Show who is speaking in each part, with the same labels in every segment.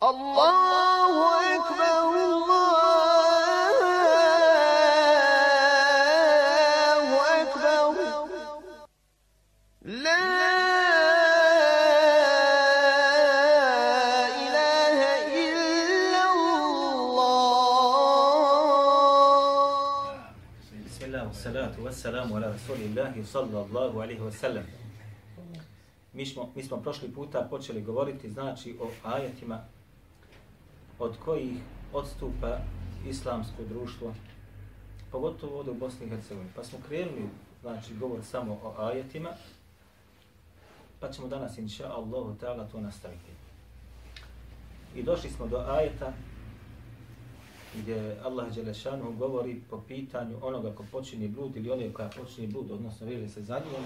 Speaker 1: Allahu ekber, Allahu ekber. La ilahe illa Allah.
Speaker 2: Bismillah, salatu wassalamu ala rasulillahi sallallahu alaihi wasallam. Mi smo, mi smo prošli puta počeli govoriti znači o ajetima od kojih odstupa islamsko društvo, pogotovo ovdje u Bosni i Hercegovini. Pa smo krenuli, znači, govor samo o ajetima, pa ćemo danas, inša Allahu ta'ala, to nastaviti. I došli smo do ajeta gdje Allah Đelešanu govori po pitanju onoga ko počini blud ili onoga koja počini blud, odnosno veže se za njom,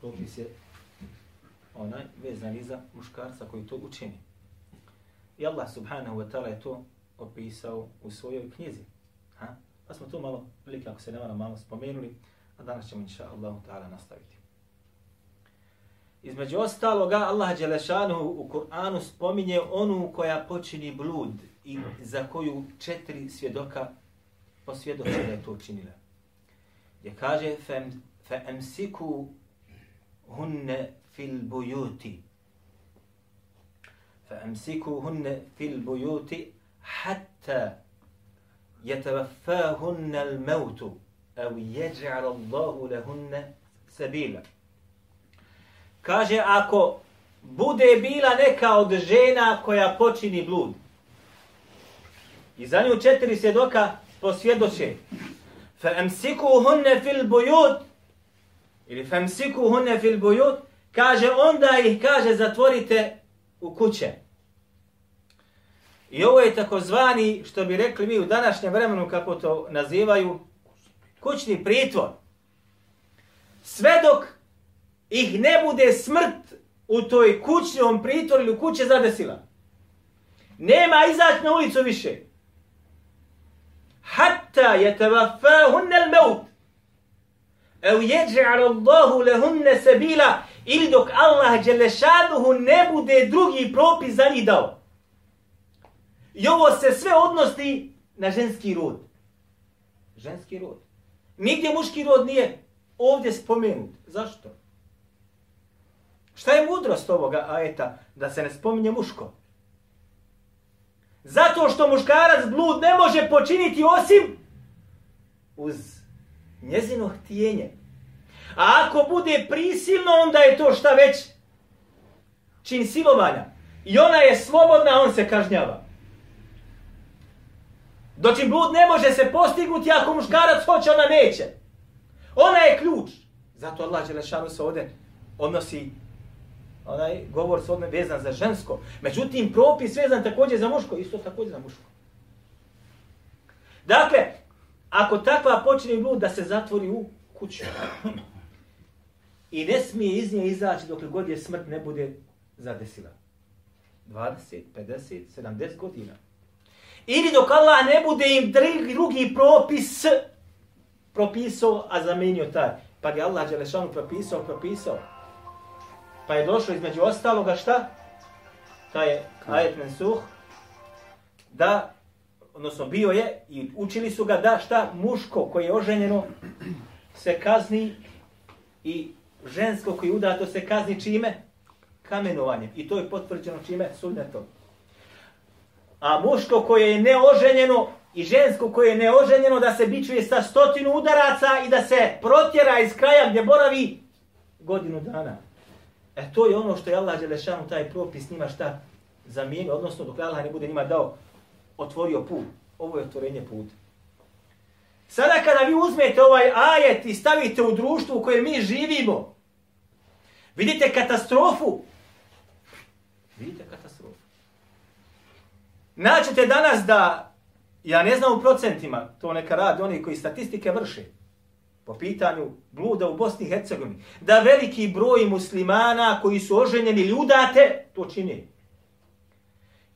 Speaker 2: propis je onaj vezan iza muškarca koji to učini. I Allah subhanahu wa ta'ala je to opisao u svojoj knjizi. Ha? Pa smo to malo, prilike ako se ne malo spomenuli, a danas ćemo inša Allahu ta'ala nastaviti. Između ostaloga, Allah Đelešanu u Kur'anu spominje onu koja počini blud i za koju četiri svjedoka posvjedoče da je to učinila. Gdje kaže, فَأَمْسِكُوا هُنَّ فِي الْبُيُوتِ فأمسكوهن في البيوت حتى يتوفاهن الموت أو يجعل الله لهن سبيلا Kaže, ako bude bila neka od žena koja počini blud, i za nju četiri svjedoka posvjedoče, فَأَمْسِكُهُنَّ فِي الْبُيُوتِ ili فَأَمْسِكُهُنَّ فِي الْبُيُوتِ kaže, onda ih, kaže, zatvorite u kuće. I ovo je takozvani, što bi rekli mi u današnjem vremenu, kako to nazivaju, kućni pritvor. Sve dok ih ne bude smrt u toj kućnom pritvoru ili u kuće zadesila. Nema izaći na ulicu više. Hatta je al-maut. Au Ev Allahu lehunne sebila ili dok Allah Đelešanuhu ne bude drugi propis za njih dao. I ovo se sve odnosi na ženski rod. Ženski rod. Nigdje muški rod nije ovdje spomenut. Zašto? Šta je mudrost ovoga ajeta da se ne spominje muško? Zato što muškarac blud ne može počiniti osim uz njezino htijenje. A ako bude prisilno, onda je to šta već? Čin silovanja. I ona je slobodna, on se kažnjava. Doći blud ne može se postignuti ako muškarac hoće, ona neće. Ona je ključ. Zato Allah Đelešanu se ovdje odnosi onaj govor s ovdje vezan za žensko. Međutim, propis vezan također za muško, isto također za muško. Dakle, ako takva počne blud da se zatvori u kuću i ne smije iz nje izaći dok god je smrt ne bude zadesila. 20, 50, 70 godina. Ili dok Allah ne bude im drugi propis propisao, a zamenio taj. Pa je Allah Đelešanu propisao, propisao. Pa je došlo između ostaloga šta? Ta je ajet mensuh. Da, odnosno bio je i učili su ga da šta muško koje je oženjeno se kazni i žensko koji je udato se kazni čime? Kamenovanjem. I to je potvrđeno čime? Sunnetom. A muško koje je neoženjeno i žensko koje je neoženjeno da se bičuje sa stotinu udaraca i da se protjera iz kraja gdje boravi godinu dana. E to je ono što je Allah Đelešanu taj propis njima šta zamijenio, odnosno dok Allah ne bude njima dao, otvorio put. Ovo je otvorenje puta. Sada kada vi uzmete ovaj ajet i stavite u društvu u kojem mi živimo, vidite katastrofu. Vidite katastrofu. Naćete danas da, ja ne znam u procentima, to neka radi oni koji statistike vrše, po pitanju bluda u Bosni i Hercegovini, da veliki broj muslimana koji su oženjeni ljudate, to čini.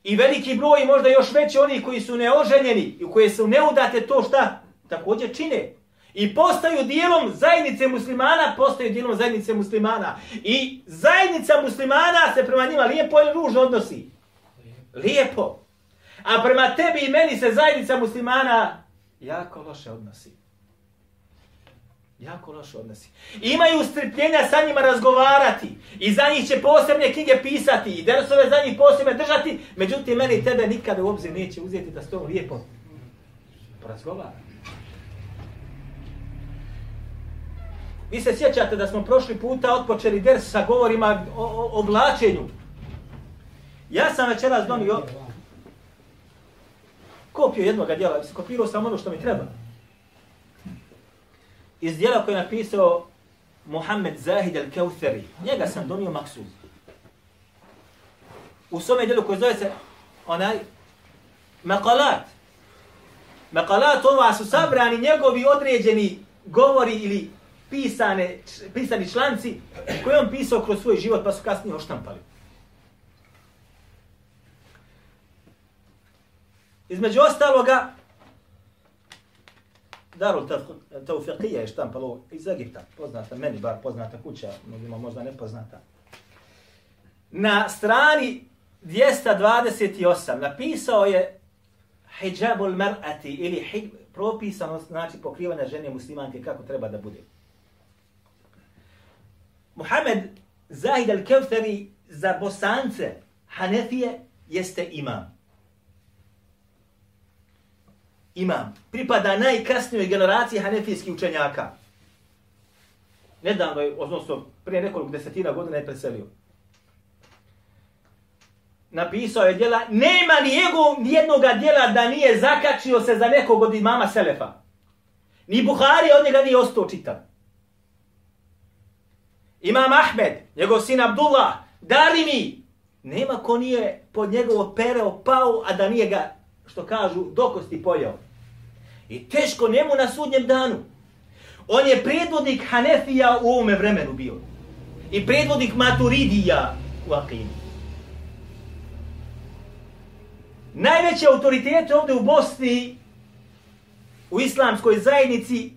Speaker 2: I veliki broj, možda još veći oni koji su neoženjeni i koji su neudate, to šta također čine. I postaju dijelom zajednice muslimana, postaju dijelom zajednice muslimana. I zajednica muslimana se prema njima lijepo ili ružno odnosi. Lijepo. A prema tebi i meni se zajednica muslimana jako loše odnosi. Jako loše odnosi. Imaju strpljenja sa njima razgovarati. I za njih će posebne knjige pisati. I dersove za njih posebne držati. Međutim, meni i tebe nikada u obzir neće uzeti da s tom lijepo porazgovara. Vi se sjećate da smo prošli puta otpočeli ders sa govorima o, o, o oblačenju. Ja sam večeras donio kopiju jednog djela, skopirao sam ono što mi treba. Iz djela koje je napisao Muhammed Zahid al-Kauthari. Njega sam donio maksud. U svome djelu koji zove se onaj Makalat. Makalat ova su sabrani njegovi određeni govori ili pisane, pisani članci koje on pisao kroz svoj život pa su kasnije oštampali. Između ostaloga, Darul Taufiqija je štampalo iz Egipta, poznata, meni bar poznata kuća, mnogima možda nepoznata. Na strani 228 napisao je hijabul mar'ati ili hij, propisano znači pokrivanje žene muslimanke kako treba da bude. Muhammed Zahid al-Kevteri za bosance Hanefije jeste imam imam, pripada najkasnijoj generaciji hanefijskih učenjaka. Nedavno je, odnosno prije nekoliko desetina godina je preselio. Napisao je djela, nema ni njegov, nijednog djela da nije zakačio se za nekog od imama Selefa. Ni Buhari od njega nije ostao čitan. Imam Ahmed, njegov sin Abdullah, Darimi, nema ko nije pod njegovo pereo pao, a da nije ga što kažu, dokosti pojao. I teško njemu na sudnjem danu. On je predvodnik Hanefija u ovome vremenu bio. I predvodnik Maturidija u Akini. Najveće autoritete ovdje u Bosni, u islamskoj zajednici,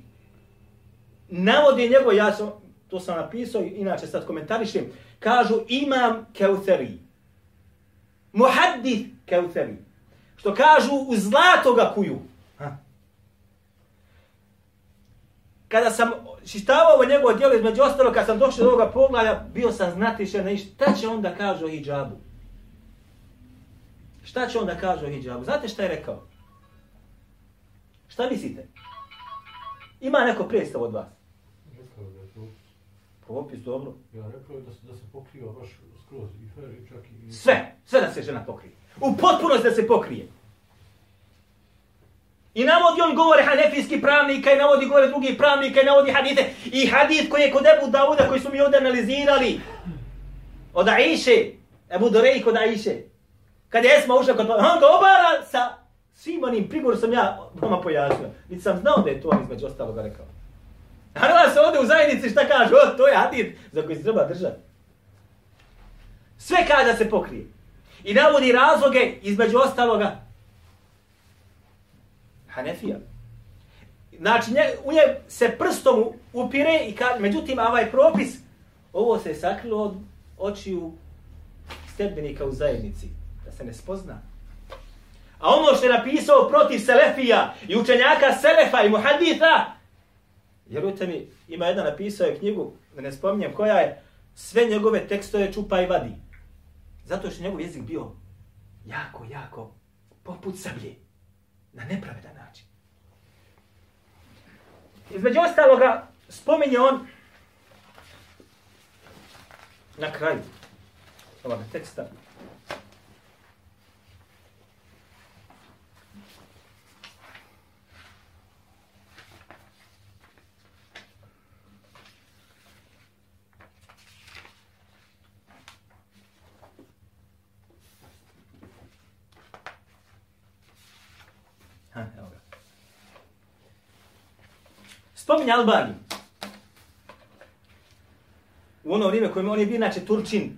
Speaker 2: navodi njegov, ja sam, to sam napisao, inače sad komentarišem, kažu imam Keuteri, Muhaddith Keuteri, što kažu u zlato ga kuju. Ha. Kada sam čitavao ovo njegovo djelo, između ostalo, kad sam došao do ovoga poglavlja, bio sam znati še šta će onda kaže o hijabu. Šta će onda kaže o hijabu? Znate šta je rekao? Šta mislite? Ima neko predstav od vas?
Speaker 3: Rekao da je to
Speaker 2: Propis, dobro.
Speaker 3: Ja rekao da se, da se pokriva baš skroz i fer i čak i...
Speaker 2: Sve, sve da se žena pokrije. U potpunost da se pokrije. I navodi on govore hanefijski pravnika i navodi govore drugi pravnika i navodi hadite. I hadit koji je kod Ebu Dauda koji su mi ovdje analizirali. Od Aiše. Ebu Dorej kod Aiše. Kad je Esma ušla kod on ga obara sa svim onim prigorom sam ja doma pojasnio. Niti sam znao da je to on između ostaloga rekao. A onda se ovdje u zajednici šta kaže? O, to je hadid za koji se treba držati. Sve kada se pokrije. I navodi razloge između ostaloga Hanefija. Znači, nje, u nje se prstom upire i kaže, međutim, ovaj propis, ovo se je sakrilo od očiju stedbenika u zajednici, da se ne spozna. A ono što je napisao protiv Selefija i učenjaka Selefa i Muhaditha, vjerujte mi, ima jedan napisao je knjigu, da ne spominjem koja je, sve njegove tekstove čupa i vadi. Zato što njegov jezik bio jako, jako poput sablje. Na nepravedan način. Između ostaloga, spominje on na kraju ovoga teksta. Ha, evo ga. Spominje Albaniju. U ono vrijeme kojim on je bio, znači, Turčin,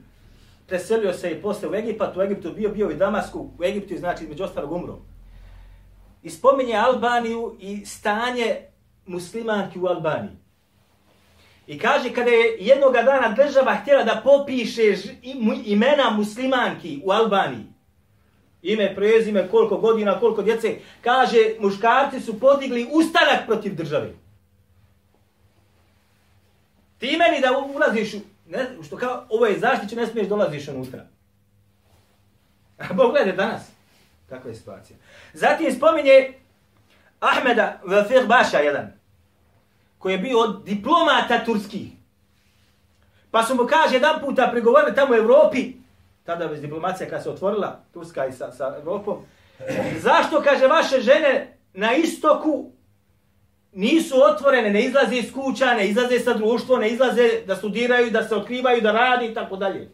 Speaker 2: preselio se i posle u Egipat, u Egiptu bio, bio i Damasku, u Egiptu, znači, između ostalog umro. I spominje Albaniju i stanje muslimanki u Albaniji. I kaže, kada je jednog dana država htjela da popiše imena muslimanki u Albaniji, ime, prezime, koliko godina, koliko djece. Kaže, muškarci su podigli ustanak protiv države. Ti meni da ulaziš, u, ne, što kao, ovo je zaštiće, ne smiješ dolaziš unutra. A Bog glede danas. Kakva je situacija. Zatim spominje Ahmeda Vafir Baša jedan, koji je bio od diplomata turskih. Pa su mu kaže jedan puta pregovorili tamo u Evropi, tada bez diplomacija kada se otvorila, Turska i sa, sa Evropom, zašto, kaže, vaše žene na istoku nisu otvorene, ne izlaze iz kuća, ne izlaze sa društvo, ne izlaze da studiraju, da se otkrivaju, da radi i tako dalje.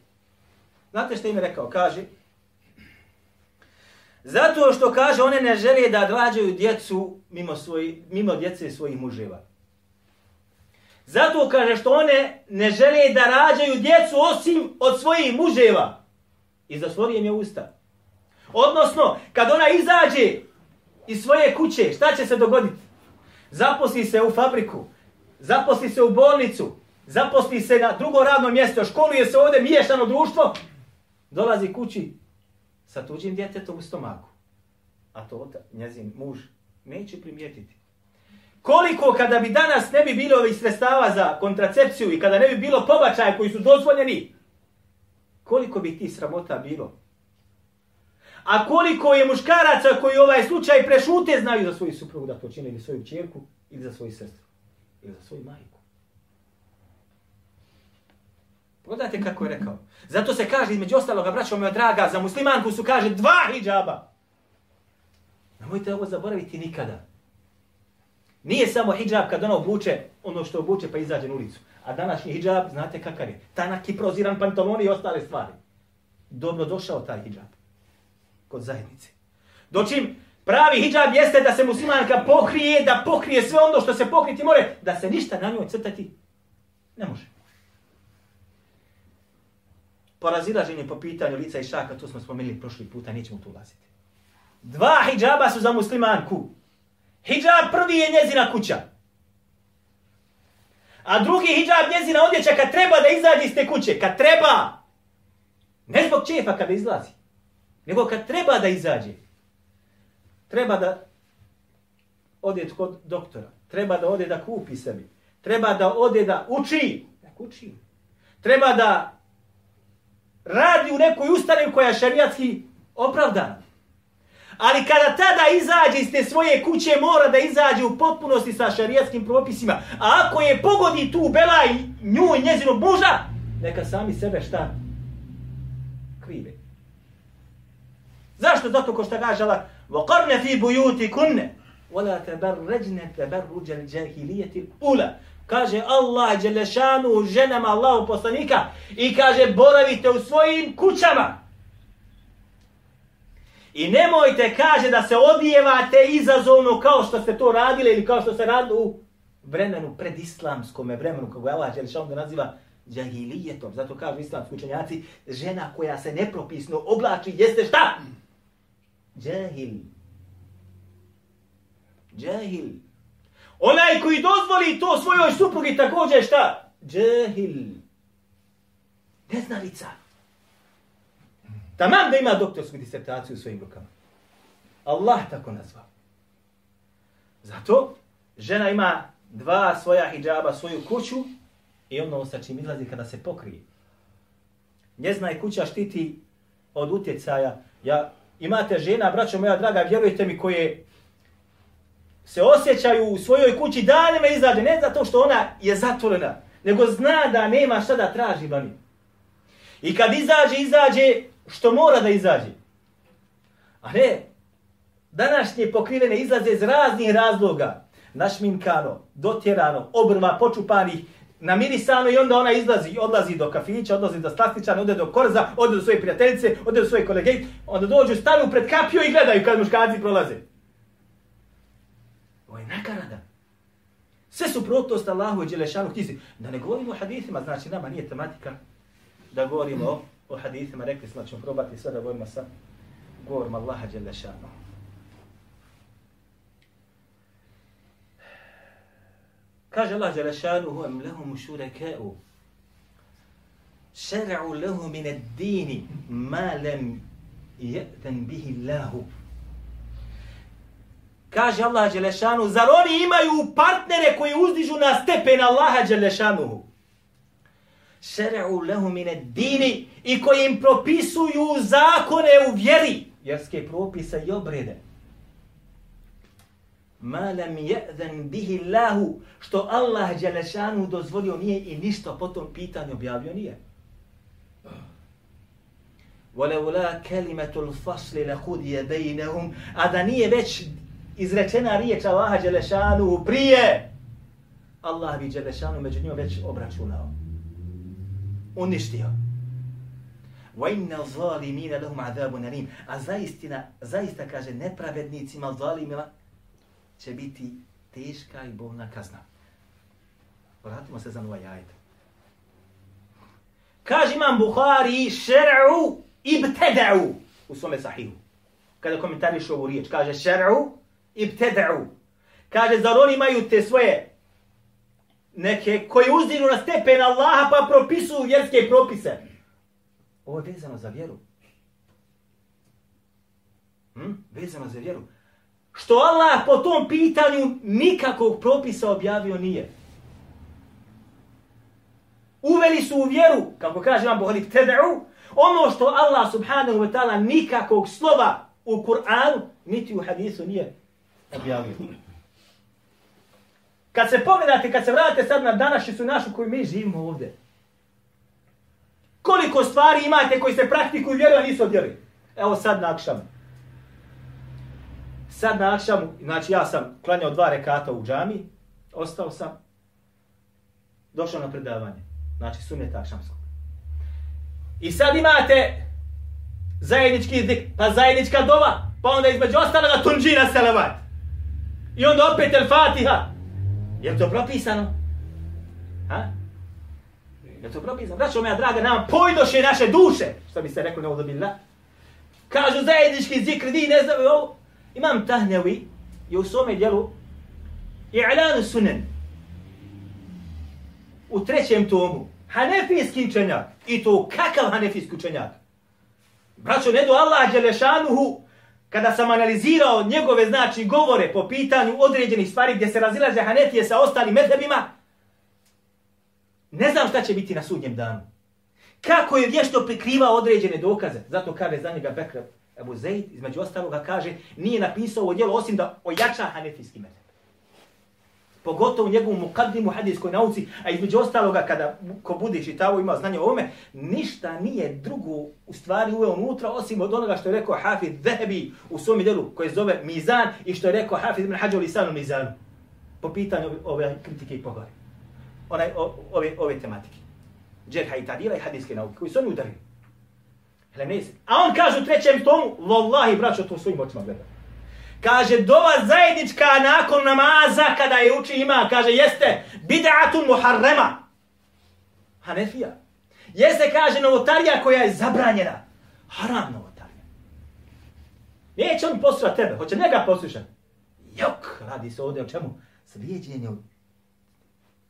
Speaker 2: Znate što im je rekao? Kaže, zato što kaže one ne žele da rađaju djecu mimo, svoji, mimo djece svojih muževa. Zato kaže što one ne žele da rađaju djecu osim od svojih muževa. I zatvorio im je usta. Odnosno, kad ona izađe iz svoje kuće, šta će se dogoditi? Zaposli se u fabriku, zaposli se u bolnicu, zaposli se na drugo radno mjesto, školuje se ovdje miješano društvo, dolazi kući sa tuđim djetetom u stomaku. A to njezin muž neće primijetiti. Koliko kada bi danas ne bi bilo ovih sredstava za kontracepciju i kada ne bi bilo pobačaja koji su dozvoljeni, koliko bi ti sramota bilo? A koliko je muškaraca koji ovaj slučaj prešute znaju za svoju suprugu da to čine ili svoju čerku ili za svoju sestru ili za svoju majku. Pogledajte kako je rekao. Zato se kaže između ostaloga, braćo moja draga, za muslimanku su kaže dva hijjaba. Nemojte ovo zaboraviti nikada. Nije samo hijab kad ona obuče ono što obuče pa izađe na ulicu. A današnji hijab, znate kakav je? Tanak i proziran pantalon i ostale stvari. Dobro došao taj hijab. Kod zajednice. Dočim pravi hijab jeste da se muslimanka pokrije, da pokrije sve ono što se pokriti more, da se ništa na njoj crtati ne može. Porazilaženje po pitanju lica i šaka, to smo spomenuli prošli puta, nećemo tu ulaziti. Dva hijaba su za muslimanku. Hijab prvi je njezina kuća. A drugi hijab njezina odjeća kad treba da izađe iz te kuće. Kad treba. Ne zbog čefa kada izlazi. Nego kad treba da izađe. Treba da ode kod doktora. Treba da ode da kupi sebi. Treba da ode da uči. Da uči. Treba da radi u nekoj ustanevi koja je šarijatski opravdana. Ali kada tada izađe iz te svoje kuće, mora da izađe u potpunosti sa šarijatskim propisima. A ako je pogodi tu bela i nju i njezinog muža, neka sami sebe šta? Zašto? Zato ko što kaže Allah, وَقَرْنَ فِي بُيُوتِ كُنَّ وَلَا تَبَرْرَجْنَ تَبَرُّجَ الْجَهِلِيَةِ الْأُولَ Kaže Allah, Đelešanu, ženama Allahu poslanika i kaže, boravite u svojim kućama. I nemojte, kaže, da se odijevate izazovno kao što ste to radili ili kao što se radili u vremenu predislamskom vremenu, kako je Allah Đelešanu da naziva džahilijetom. Zato kažu islamski učenjaci, žena koja se nepropisno oblači jeste šta? Džahil. Džahil. Onaj koji dozvoli to svojoj suprugi također šta? Džahil. Neznalica. Tamam da ima doktorsku disertaciju u svojim rukama. Allah tako nazva. Zato žena ima dva svoja hijjaba, svoju kuću i ono sa čim izlazi kada se pokrije. Njezna je kuća štiti od utjecaja. Ja, imate žena, braćo moja draga, vjerujte mi, koje se osjećaju u svojoj kući danima izađe, ne zato što ona je zatvorena, nego zna da nema šta da traži vani. I kad izađe, izađe što mora da izađe. A ne, današnje pokrivene izlaze iz raznih razloga. Našminkano, dotjerano, obrva, počupanih, namirisano i onda ona izlazi, odlazi do kafića, odlazi do slastičana, ode do korza, ode do svoje prijateljice, ode do svoje kolege, onda dođu, stanu pred kapiju i gledaju kad muškarci prolaze. Ovo je nakarada. Sve su protost Allahu i Đelešanu htisi. Da ne govorimo o hadithima, znači nama nije tematika da govorimo o o hadithima, rekli smo da ćemo probati sve da govorimo sa govorom Allaha Đelešanu. Kaže Allah Đelešanuhu, em am šurekeu, šer'u lehu min ad-dini ma lem je'ten bihi Allahu. Kaže Allah Đelešanu, zar oni imaju partnere koji uzdižu na stepen Allaha Đelešanuhu? Šer'u lehu mine dini i koji im propisuju zakone u vjeri, vjerske propise i obrede Ma lam je'den bihi Allahu, što Allah Đelešanu dozvolio nije i ništa po tom pitanju objavio nije. وَلَوْلَا كَلِمَةُ الْفَصْلِ لَقُدِيَ بَيْنَهُمْ A da nije već izrečena riječ Allaha Đelešanu prije, Allah bi Đelešanu među njima već obračunao. Uništio. وَإِنَّ الظَّالِمِينَ لَهُمْ عَذَابٌ أَلِيمٌ A zaistina, zaista kaže nepravednicima, zalimima, će biti teška i bolna kazna. Vratimo se za nova jajta. Kaže imam Buhari šer'u ibteda'u u svome sahihu. Kada komentariš ovu riječ, kaže šer'u ibteda'u. Kaže, zar oni imaju te svoje neke koji uzdinu na stepen Allaha pa propisuju vjerske propise. Ovo je vezano za vjeru. Hm? Vezano za vjeru. Što Allah po tom pitanju nikakvog propisa objavio nije. Uveli su u vjeru, kako kaže vam Buhari, teda'u, ono što Allah subhanahu wa ta'ala nikakvog slova u Kur'anu, niti u hadisu nije objavio. Kad se pogledate, kad se vratite sad na današnjicu našu koju mi živimo ovdje, koliko stvari imate koji se praktikuju vjeru, a nisu odjeli? Evo sad na akšamu. Sad na akšamu, znači ja sam klanjao dva rekata u džami, ostao sam, došao na predavanje. Znači sunneta akšamskog. I sad imate zajednički zik, pa zajednička dova, pa onda između ostaloga tunđina selavat. I onda opet el Fatiha. Je to propisano? Ha? Je to propisano? Braćo moja draga, nam pojdoše naše duše, što bi se reklo neudobila. Kažu zajednički zikr, di ne znam ovo. Imam Tahnevi je u svome dijelu I'lanu sunan u trećem tomu Hanefijski učenjak. I to kakav hanefijski učenjak? Braćo, ne do Allah Đelešanuhu, kada sam analizirao njegove znači govore po pitanju određenih stvari gdje se razilaze Hanefije sa ostalim medhebima, ne znam šta će biti na sudnjem danu. Kako je vješto prikrivao određene dokaze. Zato kaže za njega Bekr Ebu Zeid, između ostaloga kaže, nije napisao ovo djelo osim da ojača Hanefijski mezheb. pogotovo u njegovom mukaddimu hadijskoj nauci, a između ostaloga kada ko bude čitavo ima znanje o ovome, ništa nije drugo u stvari uveo unutra osim od onoga što je rekao Hafid Zehebi u svom djelu koje se zove Mizan i što je rekao Hafid ibn Hađo Lisanu Mizanu po pitanju ove kritike i pogore. Onaj, o, ove, ove tematike. Džerha i tadila i hadijske nauke koji su oni udarili. A on kaže u trećem tomu, vallahi braćo to svojim očima gleda. Kaže, dova zajednička nakon namaza kada je uči ima, kaže, jeste bid'atun muharrema. Hanefija. Jeste, kaže, novotarija koja je zabranjena. Haram novotarija. Neće on poslušati tebe, hoće njega poslušati. Jok, radi se ovdje o čemu? Svijeđenje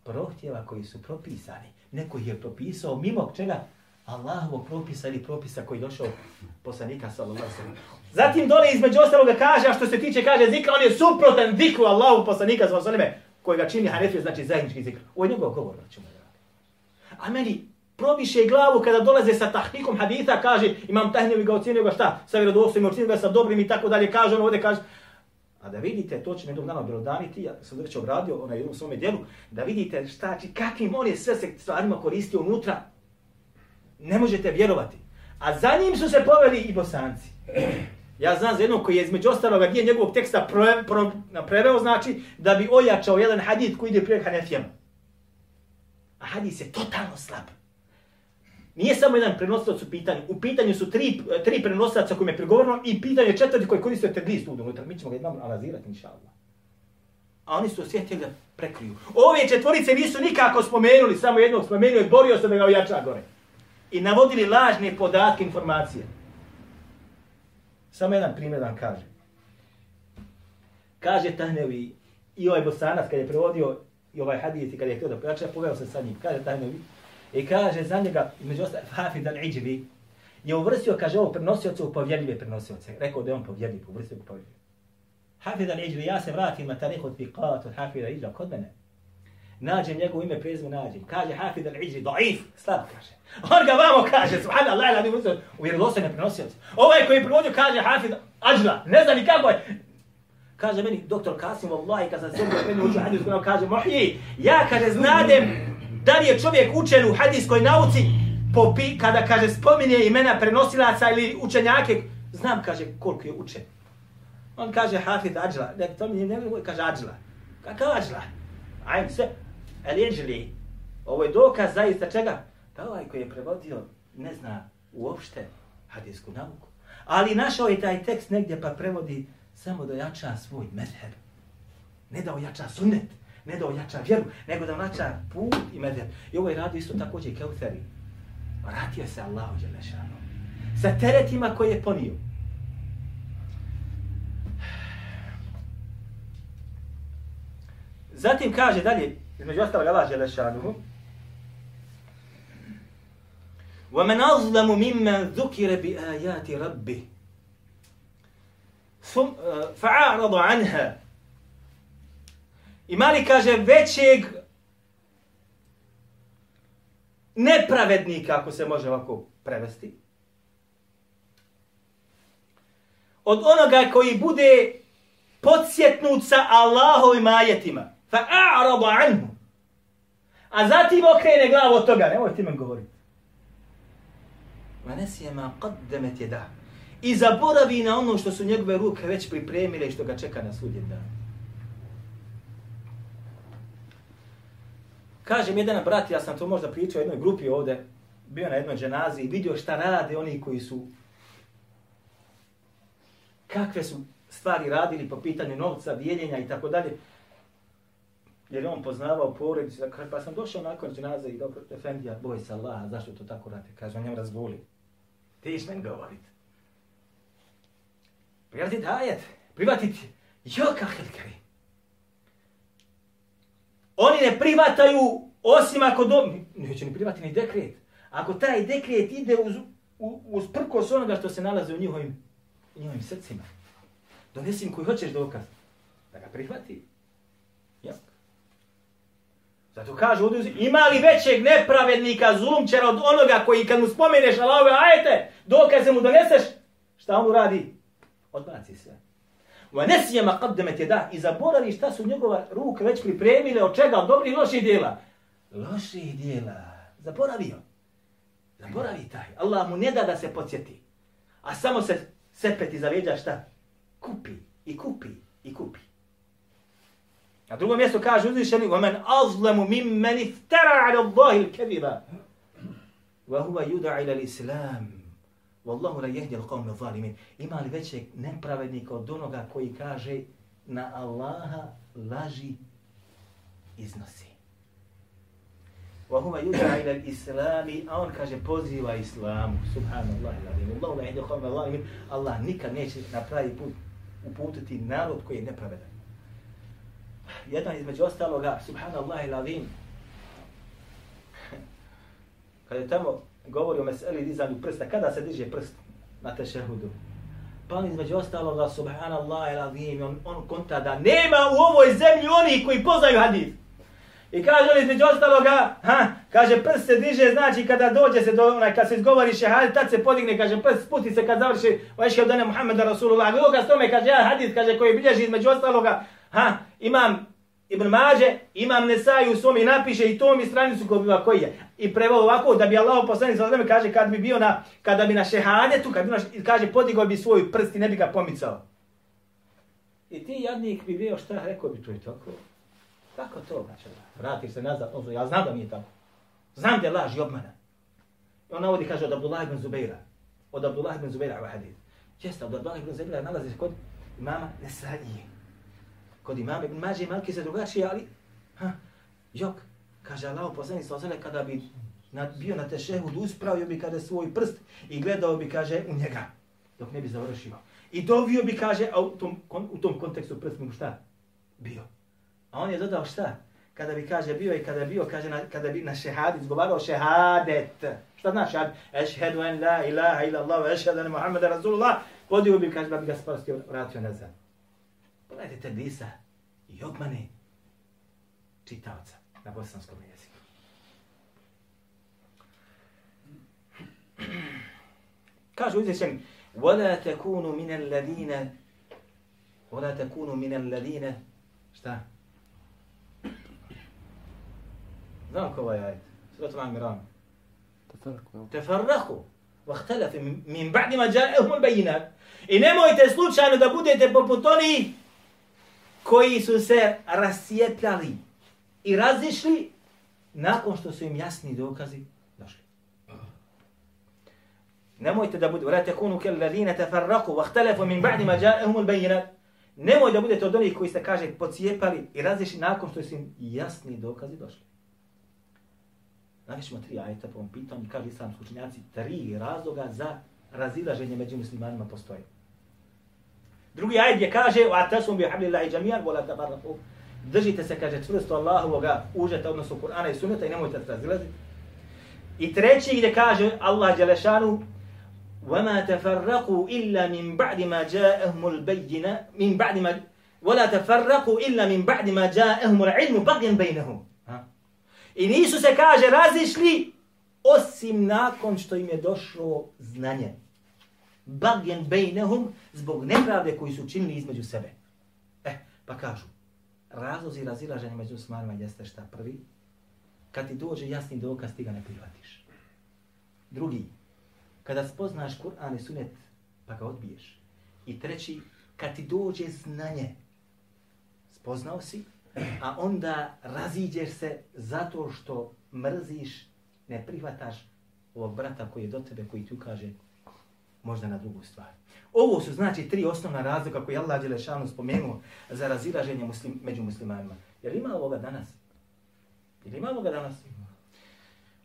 Speaker 2: prohtjeva koji su propisani. Neko je propisao mimo čega? Allahovo propisa ili propisa koji je došao poslanika sallallahu alejhi Zatim dole između ostaloga kaže, a što se tiče kaže zikra, on je suprotan zikru Allahu poslanika sallallahu alejhi koji ga čini Hanefija, znači zajednički zikr. Ovo je njegov govor, ćemo A meni probiše glavu kada dolaze sa tahnikom haditha, kaže, imam tahnijevi ga ocjenio ga šta, sa vjerodostojnim ocjenio ga sa dobrim i tako dalje, kaže on ovdje, kaže, A da vidite, to će mi jednog dana objelodaniti, ja sam već obradio onaj u svome djelu, da vidite šta, kakvim on je sve se stvarima koristio unutra, ne možete vjerovati. A za njim su se poveli i bosanci. Ja znam za jednog koji je između ostaloga dio njegovog teksta pre, pro, preveo, znači da bi ojačao jedan hadid koji ide prije Hanefijama. A hadis je totalno slab. Nije samo jedan prenosilac u pitanju. U pitanju su tri, tri prenosilaca kojim je prigovorno i pitanje četvrti koji koristio tedlist u unutra. Mi ćemo ga jednom analizirati, inša Allah. A oni su osjetili da prekriju. Ove četvorice nisu nikako spomenuli, samo jednog spomenuli, i borio se da ga ojača gore i navodili lažne podatke, informacije. Samo jedan primjer vam kaže. Kaže Tahnevi i ovaj Bosanac kad je prevodio i ovaj hadijeti kad je htio da pojača, poveo se sa njim. Kaže Tahnevi i kaže za njega, među ostalih, Hafid al-Iđvi, je uvrstio, kaže, ovo prenosioce u povjerljive prenosioce. Rekao da je on povjerljiv, uvrstio u povjerljive. Hafid al-Iđri, ja se vratim na tarihu tiqat od Hafid al-Iđra kod mene. Nađem njegovo ime, prezime, nađem. Kaže Hafid al-Iđri, daif, slab, kaže. On ga vamo kaže, subhanallah, ila mi uzor, u vjerodostojne prenosioce. Ovaj koji je privodio, kaže Hafid Ađla, ne zna ni kako je. Kaže meni, doktor Kasim, vallahi, kad sam se bio meni učio hadis, kaže, Mohji, ja kaže, znadem da li je čovjek učen u hadijskoj nauci, popi, kada kaže spominje imena prenosilaca ili učenjake, znam kaže koliko je učen. On kaže Hafid Ađla, ne, to mi ne, ne kaže Ađla. Kakav Ađla? Ajme se, ali ovo je dokaz zaista čega? Da ovaj koji je prevodio ne zna uopšte hadijsku nauku. Ali našao je taj tekst negdje pa prevodi samo da jača svoj medheb. Ne da ojača sunnet, ne da ojača vjeru, nego da ojača put i medheb. I ovo je radio isto također i Keuteri. Vratio se Allahu Đelešanu. Sa teretima koje je ponio. Zatim kaže dalje, između ostalog Allah Đelešanu, وَمَنْ أَظْلَمُ مِمَّنْ ذُكِرَ بِآيَاتِ رَبِّهِ فَعَارَضَ عَنْهَا Ima li, kaže, većeg nepravednika, ako se može ovako prevesti, od onoga koji bude podsjetnut sa Allahovim ajetima. فَأَعْرَضَ عَنْهُ a zatim okrene glavu od toga. Nemoj ti me govoriti. Vanesije ma qaddemet je da. I zaboravi na ono što su njegove ruke već pripremile i što ga čeka na sudjen dan. Kažem jedan brat, ja sam to možda pričao jednoj grupi ovde, bio na jednoj dženazi i vidio šta rade oni koji su, kakve su stvari radili po pitanju novca, dijeljenja i tako dalje. Jer on poznavao porodicu, pa sam došao nakon dženaze i dobro, Efendija, boj se Allaha, zašto to tako radi? Kaže, on njemu razvoli. Ti iš men govorit. Privatiti ajet, privatiti, jo kahel kari. Oni ne privataju osim ako do... Neće ni privati ni dekret. Ako taj dekret ide uz, uz prkos onoga što se nalaze u njihovim, njihovim srcima. Donesi im koji hoćeš dokaz. Da ga prihvati. Ja. Zato kaže ovdje, ima li većeg nepravednika, zulumčara od onoga koji kad mu spomeneš Allahove ajete, dokaze mu doneseš, šta on radi? Odbaci se. Wa nesiye ma qaddamat da i zaboravi šta su njegova ruke već pripremile od čega od dobrih loših djela. Loših djela. Zaboravio. Zaboravi taj. Allah mu ne da da se podsjeti. A samo se sepeti za leđa šta? Kupi i kupi i kupi. Na drugom mjestu kaže uzvišeni وَمَنْ أَظْلَمُ مِمَّنِ اِفْتَرَ عَلَى اللَّهِ الْكَذِبَ وَهُوَ يُدَعِ إِلَى الْإِسْلَامِ Wallahu la yahdi al-qawm zalimin. Ima li većeg nepravednika od onoga koji kaže na Allaha laži iznosi. Wa huwa yud'a ila al-islam, a on kaže poziva islamu. Subhanallah, Allahu la yahdi al-qawm zalimin. Allah nikad neće na pravi put uputiti narod koji je nepravedan. Jedan između ostaloga, subhanallah il Kad je tamo govori o meseli dizanju prsta. Kada se diže prst na tešehudu? Pa on između ostaloga, subhanallah, il azim, on, on konta da nema u ovoj zemlji oni koji poznaju hadis. I kaže on između ostaloga, ha, kaže prst se diže, znači kada dođe se do onaj, kad se izgovori šehad, tad se podigne, kaže prst sputi se kad završi, vajške od dana Muhammeda Rasulullah. Gdje s tome, kaže, ja hadis, kaže, koji bilježi između ostaloga, ha, imam Ibn Mađe, imam Nesaj u svom i napiše i to mi stranicu kod biva koji je. I preveo ovako da bi Allah poslanik sa vreme kaže kad bi bio na, kada bi na šehadetu, kad bi na, kaže podigao bi svoj prst i ne bi ga pomicao. I ti jadnik bi bio šta rekao bi to i tako. Kako to, znači, vratiš se nazad, ono, ja znam da mi je tako. Znam da je laž i obmana. I on navodi, kaže, od Abdullah ibn Zubeira. Od Abdullah ibn Zubeira, u ovaj hadith. Česta, od Abdullah ibn Zubeira nalazi se kod imama Nesajije. Kod imama Ibn Mađe i Malki se drugačije, ali... Ha, jok, kaže Allah poslanik sa osele, kada bi na, bio na tešehud, uspravio bi kada svoj prst i gledao bi, kaže, u njega, dok ne bi završio. I dovio bi, kaže, a u tom, kon, u tom kontekstu prst mu šta? Bio. A on je dodao šta? kada bi kaže bio i kada bio, kaže na, kada bi na šehadi izgovarao šehadet. Šta znači šehad? Ešhedu en la ilaha ila Allah, ešhedu en Muhammeda Rasulullah. Podio bi, kaže, da bi ga spasio, vratio nazad. Pogledajte te disa i obmane čitavca na bosanskom jeziku. Kaže uzvišen, وَلَا تَكُونُوا مِنَ الَّذِينَ وَلَا تَكُونُوا مِنَ الَّذِينَ Šta? Znam ko ovaj ajet. Surat Al-Miran. Tefarrahu. Vahtelefe min ba'di ma ja'ehum al-bayinat. I nemojte slučajno da budete poput onih koji su se rasjetljali i razišli nakon što su im jasni dokazi došli. Nemojte da budete, vrate kunu kel ladine tefarraku, vahtelefu min ba'di ma ja'ehum al-bayinat. Nemoj da budete od onih koji se, kaže, pocijepali i razišli nakon što su im jasni dokazi došli. Navišemo tri ajeta po ovom pitanju, kaže islamski učenjaci, tri razloga za razilaženje među muslimanima postoje. Drugi ajet gdje kaže, wa tasum bi hablillahi jami'an wa la tafarraqu. Držite se, kaže, čvrsto Allahovoga užeta, odnosno Kur'ana i Sunneta i nemojte se razilaziti. I treći gdje kaže Allah Đelešanu, وَمَا تَفَرَّقُوا إِلَّا مِنْ بَعْدِ مَا جَاءَهُمُ الْبَيِّنَ مِنْ بَعْدِ مَا وَلَا تَفَرَّقُوا إِلَّا مِنْ بَعْدِ مَا جَاءَهُمُ الْعِلْمُ بَغْيًا بَيْنَهُمْ I nisu se, kaže, razišli osim nakon što im je došlo znanje. Bagjen bejnehum zbog nepravde koji su činili između sebe. Eh, pa kažu, razlozi razilaženja među smarima jeste šta prvi? Kad ti dođe jasni dokaz, ti ga ne prihvatiš. Drugi, kada spoznaš Kur'an i Sunet, pa ga odbiješ. I treći, kad ti dođe znanje, spoznao si, a onda raziđeš se zato što mrziš, ne prihvataš ovog brata koji je do tebe, koji ti ukaže možda na drugu stvar. Ovo su znači tri osnovna razloga koje Allah Đelešanu spomenuo za razilaženje muslim, među muslimanima. Jer ima ovoga danas? Jer ima ovoga danas?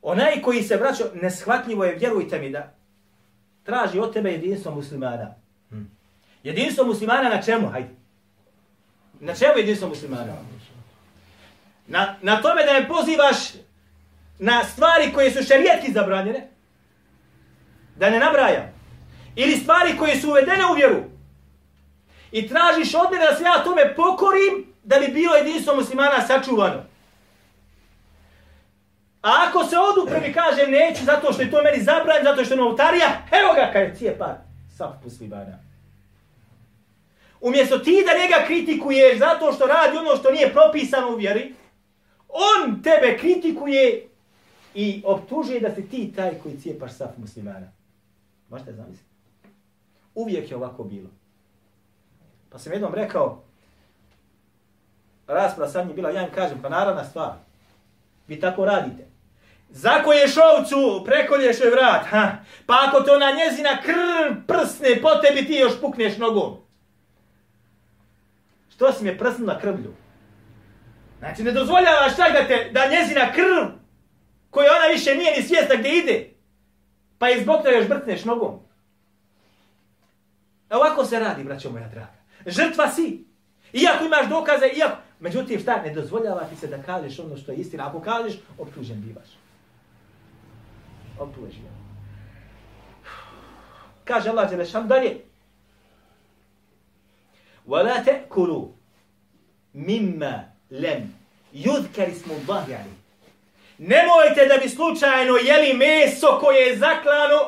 Speaker 2: Onaj koji se vraća, neshvatljivo je, vjerujte mi da traži od tebe jedinstvo muslimana. Hm. Jedinstvo muslimana na čemu? Hajde. Na čemu jedinstvo muslimana? Na, na tome da je pozivaš na stvari koje su šerijetki zabranjene, da ne nabrajam, ili stvari koje su uvedene u vjeru, i tražiš od mene da se ja tome pokorim, da bi bilo jedinstvo muslimana sačuvano. A ako se odupre mi kažem neću zato što je to meni zabranjeno, zato što je novotarija, evo ga kaj je cijepar, sav muslimana. Umjesto ti da njega kritikuješ zato što radi ono što nije propisano u vjeri, on tebe kritikuje i optužuje da si ti taj koji cijepaš saf muslimana. Možete zamisliti? Uvijek je ovako bilo. Pa sam jednom rekao, rasprava sa njim bila, ja im kažem, pa naravna stvar, vi tako radite. Zakoješ ovcu, prekolješ joj vrat, ha? pa ako to na njezina krv prsne, po tebi ti još pukneš nogom. Što si me prsnula krvlju? Znači, ne dozvoljavaš čak da, te, da njezina krv, koja ona više nije ni svijesta gdje ide, pa i zbog toga još brtneš nogom. E ovako se radi, braćo moja draga. Žrtva si. Iako imaš dokaze, iako... Međutim, šta, ne dozvoljava ti se da kažeš ono što je istina. Ako kažeš, optužen bivaš. Optužen bivaš. Kaže Allah Đelešan dalje. وَلَا تَأْكُلُوا مِمَّا lem yudkar ismu Allahi ali. Nemojte da bi slučajno jeli meso koje je zaklano,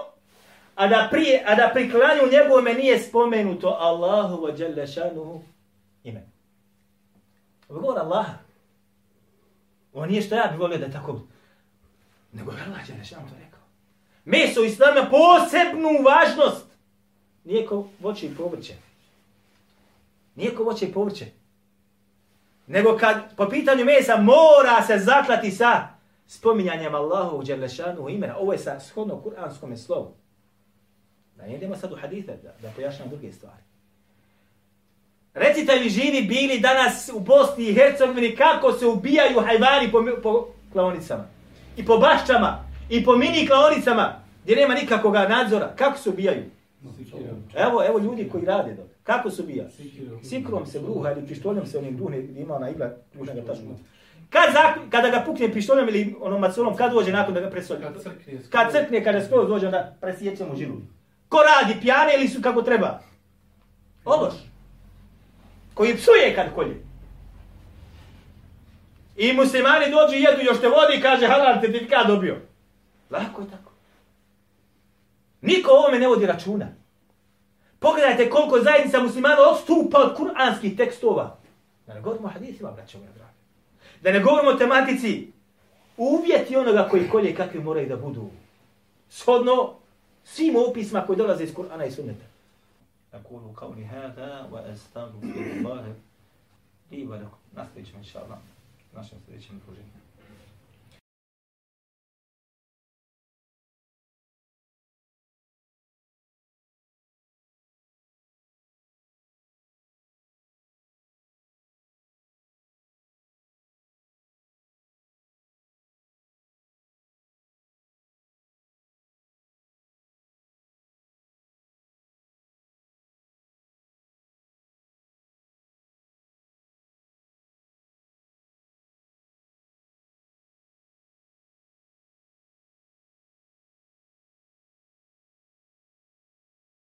Speaker 2: a da, pri, a da pri klanju njegovome nije spomenuto Allahu wa jalla šanuhu ime. Ovo govor Allah. Ovo nije što ja bih volio da je tako... Nego je Allah jalla šanuhu to rekao. Meso islama posebnu važnost. Nije ko voće i povrće. Nije ko voće i povrće. Nego kad po pitanju mesa mora se zaklati sa spominjanjem Allahu u Đerlešanu imena. Ovo je sa shodno kuranskom slovu. Da ne idemo sad u hadite da, da pojašnjamo druge stvari. Recite mi živi bili danas u Bosni i Hercegovini kako se ubijaju hajvani po, po klaonicama. I po baščama. I po mini klaonicama. Gdje nema nikakvog nadzora. Kako se ubijaju? Evo, evo ljudi koji rade dobro. Kako su bija? Sikrom se bruha ili pištoljom se onim duhne gdje ima ona igla, dužna ga tašku. Kad zakon, kada ga pukne pištoljem ili onom macolom, kad dođe nakon da ga presoli?
Speaker 3: Kad crkne.
Speaker 2: Kad crkne, kada skroz dođe, onda presjeće mu žilu. Ko radi, pijane ili su kako treba? Ološ. Koji psuje kad kolje. I muslimani dođu i jedu, još te vodi i kaže halal certifikat dobio. Lako je tako. Niko ovome ne vodi računa. Pogledajte koliko zajednica muslimana odstupa od kuranskih tekstova. Da ne govorimo o hadisima, braće moja draga. Da ne govorimo o tematici. Uvjeti onoga koji kolje kakvi moraju da budu. Shodno svim opisima koji dolaze iz Kur'ana i Sunneta. أقول قولي هذا وأستغفر الله لي ولكم. Nastavit ćemo, inša Allah, našem sljedećem druženju.